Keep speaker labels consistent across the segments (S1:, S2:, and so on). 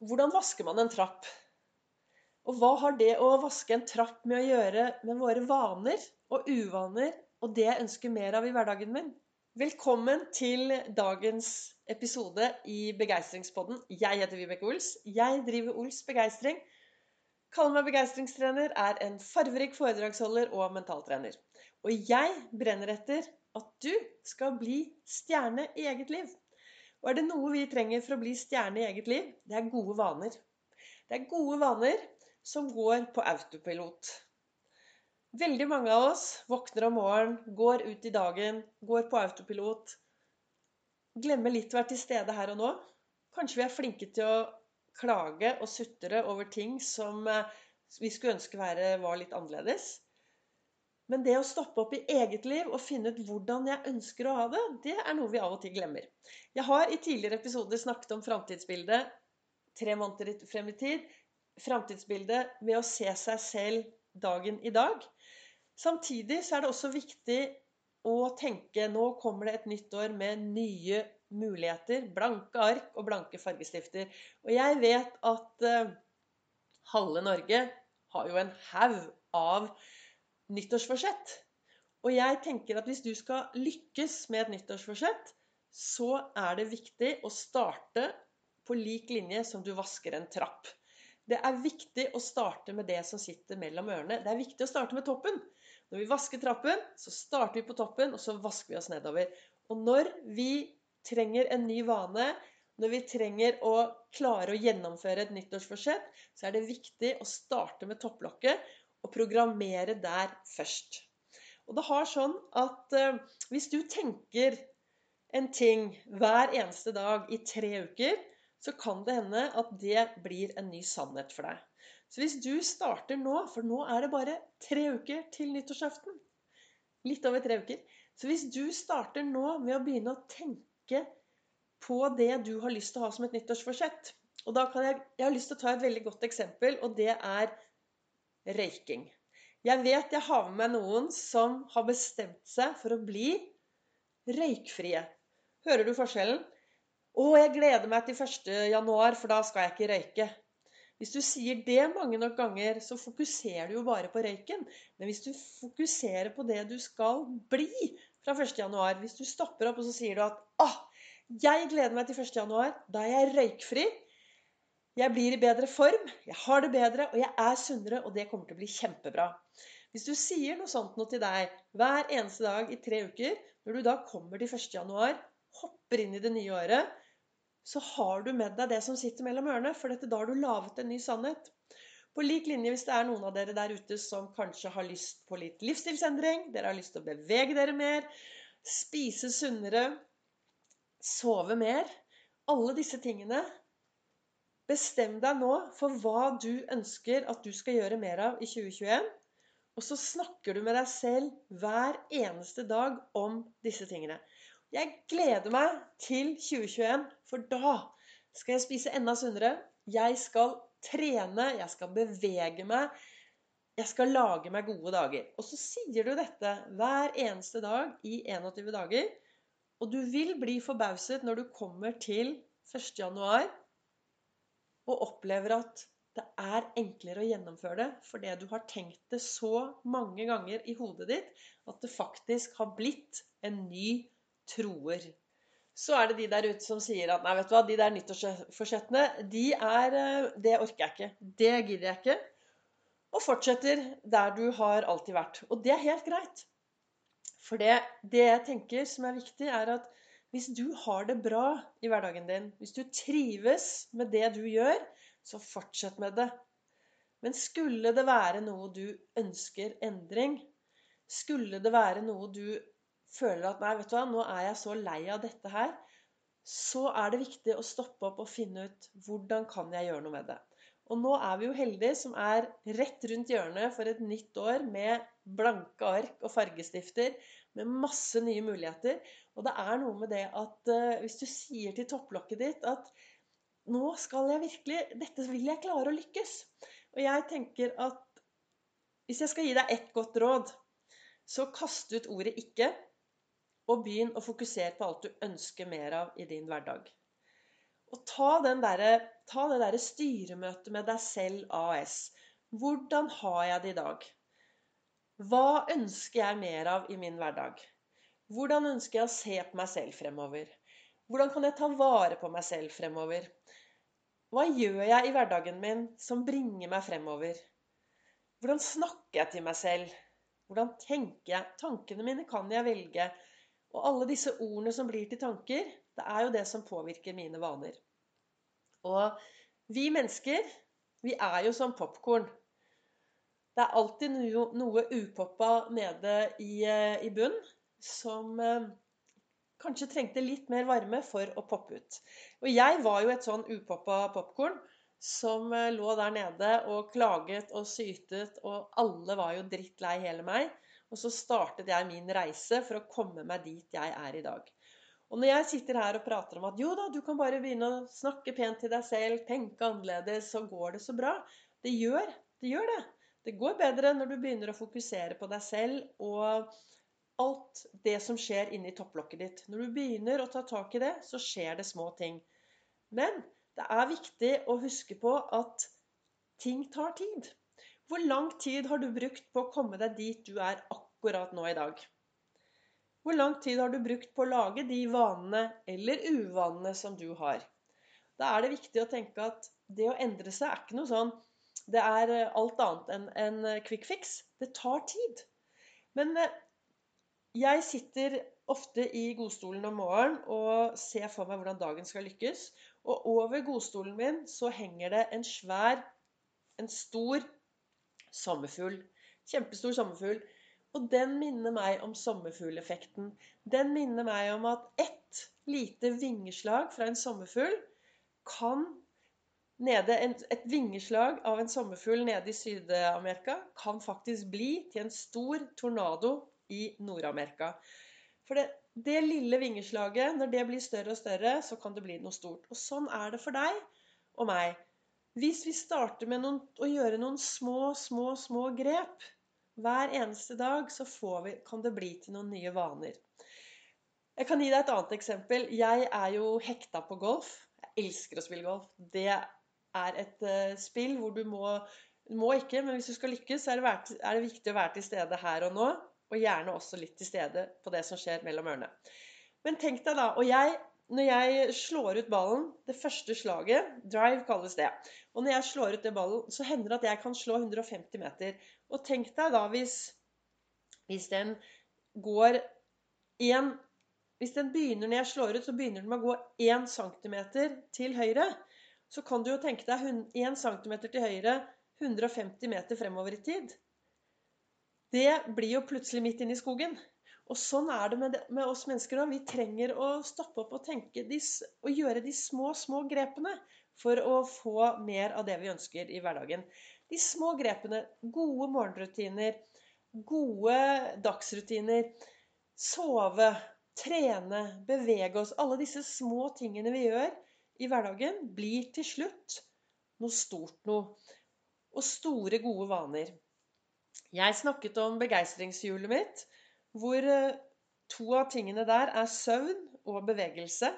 S1: Hvordan vasker man en trapp? Og hva har det å vaske en trapp med å gjøre med våre vaner og uvaner og det jeg ønsker mer av i hverdagen min? Velkommen til dagens episode i Begeistringspodden. Jeg heter Vibeke Ols. Jeg driver Ols Begeistring. Kaller meg begeistringstrener, er en farverik foredragsholder og mentaltrener. Og jeg brenner etter at du skal bli stjerne i eget liv. Og er det noe vi trenger for å bli stjerne i eget liv, det er gode vaner. Det er gode vaner som går på autopilot. Veldig mange av oss våkner om morgenen, går ut i dagen, går på autopilot. Glemmer litt å være til stede her og nå. Kanskje vi er flinke til å klage og sutre over ting som eh, vi skulle ønske var litt annerledes. Men det å stoppe opp i eget liv og finne ut hvordan jeg ønsker å ha det, det er noe vi av og til glemmer. Jeg har i tidligere episoder snakket om framtidsbildet tre måneder frem i tid framtidsbildet med å se seg selv dagen i dag. Samtidig så er det også viktig å tenke nå kommer det et nytt år med nye muligheter. Blanke ark og blanke fargestifter. Og jeg vet at uh, halve Norge har jo en haug av nyttårsforsett. Og jeg tenker at hvis du skal lykkes med et nyttårsforsett, så er det viktig å starte på lik linje som du vasker en trapp. Det er viktig å starte med det som sitter mellom ørene. Det er viktig å starte med toppen. Når vi vasker trappen, så starter vi på toppen, og så vasker vi oss nedover. Og når vi trenger en ny vane, når vi trenger å klare å gjennomføre et nyttårsforsett, så er det viktig å starte med topplokket og programmere der først. Og det har sånn at uh, hvis du tenker en ting hver eneste dag i tre uker, så kan det hende at det blir en ny sannhet for deg. Så hvis du starter nå, for nå er det bare tre uker til nyttårsaften Litt over tre uker. Så hvis du starter nå med å begynne å tenke på det du har lyst til å ha som et nyttårsforsett Og da kan jeg, jeg har lyst til å ta et veldig godt eksempel, og det er røyking. Jeg vet jeg har med meg noen som har bestemt seg for å bli røykfrie. Hører du forskjellen? 'Å, jeg gleder meg til 1. januar, for da skal jeg ikke røyke'. Hvis du sier det mange nok ganger, så fokuserer du jo bare på røyken. Men hvis du fokuserer på det du skal bli fra 1. januar, hvis du stopper opp og så sier du at 'Å, jeg gleder meg til 1. januar, da er jeg røykfri'. Jeg blir i bedre form, jeg har det bedre, og jeg er sunnere, og det kommer til å bli kjempebra. Hvis du sier noe sånt noe til deg hver eneste dag i tre uker, når du da kommer til 1. januar, hopper inn i det nye året, så har du med deg det som sitter mellom ørene. For dette, da har du laget en ny sannhet. På lik linje hvis det er noen av dere der ute som kanskje har lyst på litt livsstilsendring, dere har lyst til å bevege dere mer, spise sunnere, sove mer Alle disse tingene Bestem deg nå for hva du ønsker at du skal gjøre mer av i 2021. Og så snakker du med deg selv hver eneste dag om disse tingene. Jeg gleder meg til 2021, for da skal jeg spise enda sunnere. Jeg skal trene, jeg skal bevege meg. Jeg skal lage meg gode dager. Og så sier du dette hver eneste dag i 21 dager. Og du vil bli forbauset når du kommer til 1. januar og opplever at det er enklere å gjennomføre det fordi du har tenkt det så mange ganger i hodet ditt at det faktisk har blitt en ny troer. Så er det de der ute som sier at nei, vet du hva, de der nyttårsforsettene, de er eh, Det orker jeg ikke. Det gidder jeg ikke. Og fortsetter der du har alltid vært. Og det er helt greit. For det, det jeg tenker som er viktig, er at hvis du har det bra i hverdagen din, hvis du trives med det du gjør, så fortsett med det. Men skulle det være noe du ønsker endring, skulle det være noe du føler at nei, vet du hva, nå er jeg så lei av dette her, så er det viktig å stoppe opp og finne ut hvordan kan jeg gjøre noe med det. Og nå er vi jo heldige som er rett rundt hjørnet for et nytt år med blanke ark og fargestifter, med masse nye muligheter. Og det er noe med det at uh, hvis du sier til topplokket ditt at nå skal jeg virkelig Dette vil jeg klare å lykkes. Og jeg tenker at hvis jeg skal gi deg ett godt råd, så kast ut ordet 'ikke'. Og begynn å fokusere på alt du ønsker mer av i din hverdag. Og ta, den der, ta det derre styremøtet med deg selv AS. Hvordan har jeg det i dag? Hva ønsker jeg mer av i min hverdag? Hvordan ønsker jeg å se på meg selv fremover? Hvordan kan jeg ta vare på meg selv fremover? Hva gjør jeg i hverdagen min som bringer meg fremover? Hvordan snakker jeg til meg selv? Hvordan tenker jeg? Tankene mine kan jeg velge. Og alle disse ordene som blir til tanker, det er jo det som påvirker mine vaner. Og vi mennesker, vi er jo som popkorn. Det er alltid noe, upoppa nede i, eh, i bunn som eh, kanskje trengte litt mer varme for å poppe ut. Og jeg var jo et sånn upoppa popkorn som eh, lå der nede og klaget og sytet, og alle var jo drittlei hele meg. Og så startet jeg min reise for å komme meg dit jeg er i dag. Og når jeg sitter her og prater om at jo da, du kan bare begynne å snakke pent til deg selv, tenke annerledes, så går det så bra. Det gjør det. Gjør det. Det går bedre når du begynner å fokusere på deg selv og alt det som skjer inni topplokket ditt. Når du begynner å ta tak i det, så skjer det små ting. Men det er viktig å huske på at ting tar tid. Hvor lang tid har du brukt på å komme deg dit du er akkurat nå i dag? Hvor lang tid har du brukt på å lage de vanene eller uvanene som du har? Da er det viktig å tenke at det å endre seg er ikke noe sånn Det er alt annet enn en quick fix. Det tar tid. Men eh, jeg sitter ofte i godstolen om morgenen og ser for meg hvordan dagen skal lykkes. Og over godstolen min så henger det en svær, en stor sommerfugl. Kjempestor sommerfugl. Og den minner meg om sommerfugleffekten. Den minner meg om at ett lite vingeslag fra en sommerfugl kan nede, Et vingeslag av en sommerfugl nede i Syd-Amerika kan faktisk bli til en stor tornado i Nord-Amerika. For det, det, lille vingeslaget, når det blir større og større, så kan det bli noe stort. Og sånn er det for deg og meg. Hvis vi starter med noen, å gjøre noen små, små, små grep hver eneste dag, så vi, kan det bli til noen nye vaner. Jeg kan gi deg et annet eksempel. Jeg er jo hekta på golf. Jeg elsker å spille golf. Det er et uh, spill hvor du må, må ikke, men hvis du skal lykkes, er det, er det viktig å være til stede her og nå og gjerne også litt til stede på det som skjer mellom ørene. Men tenk deg da Og jeg, når jeg slår ut ballen, det første slaget Drive kalles det. Og når jeg slår ut det ballen, så hender det at jeg kan slå 150 meter. Og tenk deg da hvis, hvis den går én Hvis den begynner når jeg slår ut, så begynner den med å gå 1 cm til høyre. Så kan du jo tenke deg 1 cm til høyre 150 meter fremover i tid det blir jo plutselig midt inne i skogen. Og sånn er det med, det, med oss mennesker òg. Vi trenger å stoppe opp og tenke de, og gjøre de små, små grepene for å få mer av det vi ønsker i hverdagen. De små grepene. Gode morgenrutiner. Gode dagsrutiner. Sove. Trene. Bevege oss. Alle disse små tingene vi gjør i hverdagen, blir til slutt noe stort noe. Og store, gode vaner. Jeg snakket om begeistringshjulet mitt, hvor eh, to av tingene der er søvn og bevegelse.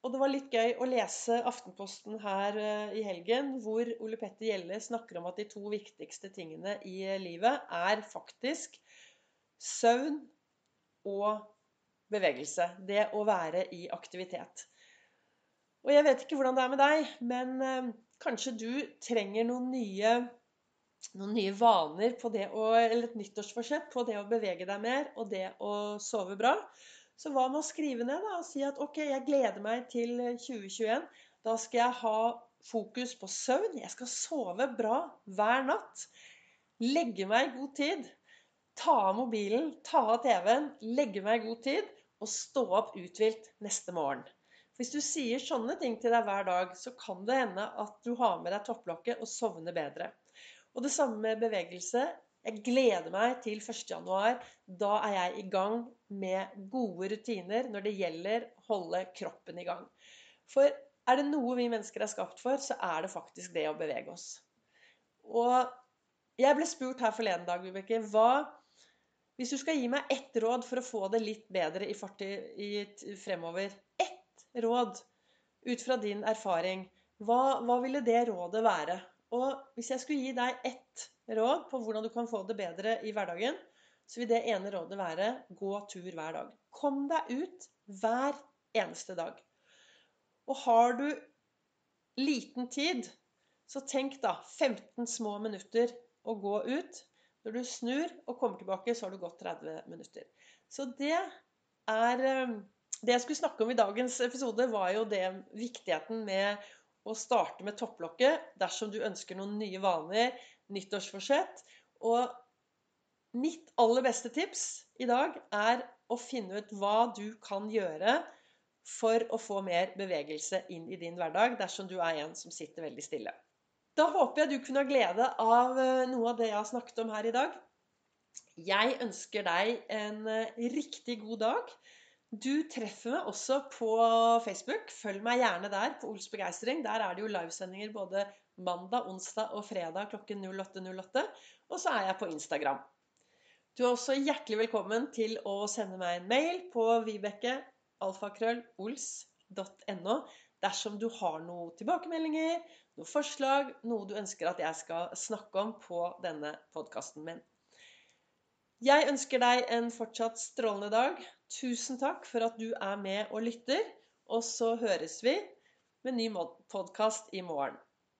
S1: Og det var litt gøy å lese Aftenposten her eh, i helgen, hvor Ole Petter Gjelle snakker om at de to viktigste tingene i eh, livet er faktisk søvn og bevegelse. Det å være i aktivitet. Og jeg vet ikke hvordan det er med deg, men kanskje du trenger noen nye noen nye vaner på det å, eller et nyttårsforsett på det å bevege deg mer og det å sove bra. Så hva med å skrive ned da, og si at ok, jeg gleder meg til 2021. Da skal jeg ha fokus på søvn. Jeg skal sove bra hver natt. Legge meg i god tid. Ta av mobilen, ta av TV-en, legge meg i god tid og stå opp uthvilt neste morgen. Hvis du sier sånne ting til deg hver dag, så kan det hende at du har med deg topplokket og sovner bedre. Og det samme med bevegelse. Jeg gleder meg til 1.1. Da er jeg i gang med gode rutiner når det gjelder å holde kroppen i gang. For er det noe vi mennesker er skapt for, så er det faktisk det å bevege oss. Og jeg ble spurt her forleden dag, Vibeke, hva Hvis du skal gi meg ett råd for å få det litt bedre i, farti, i fremover Ett råd. ut fra din erfaring, hva, hva ville det rådet være? Og hvis jeg skulle gi deg ett råd på hvordan du kan få det bedre i hverdagen, så vil det ene rådet være gå tur hver dag. Kom deg ut hver eneste dag. Og har du liten tid, så tenk da 15 små minutter å gå ut. Når du snur og kommer tilbake, så har du gått 30 minutter. Så det er eh, Det jeg skulle snakke om i dagens episode, var jo det viktigheten med å starte med topplokket dersom du ønsker noen nye vaner, nyttårsforsett. Og mitt aller beste tips i dag er å finne ut hva du kan gjøre for å få mer bevegelse inn i din hverdag dersom du er en som sitter veldig stille. Da håper jeg du kunne ha glede av eh, noe av det jeg har snakket om her i dag. Jeg ønsker deg en eh, riktig god dag. Du treffer meg også på Facebook. Følg meg gjerne der på Ols begeistring. Der er det jo livesendinger både mandag, onsdag og fredag klokken 08.08. Og så er jeg på Instagram. Du er også hjertelig velkommen til å sende meg en mail på vibeke alfakrøllols.no dersom du har noen tilbakemeldinger, noen forslag, noe du ønsker at jeg skal snakke om på denne podkasten min. Jeg ønsker deg en fortsatt strålende dag. Tusen takk for at du er med og lytter. Og så høres vi med ny podkast i morgen.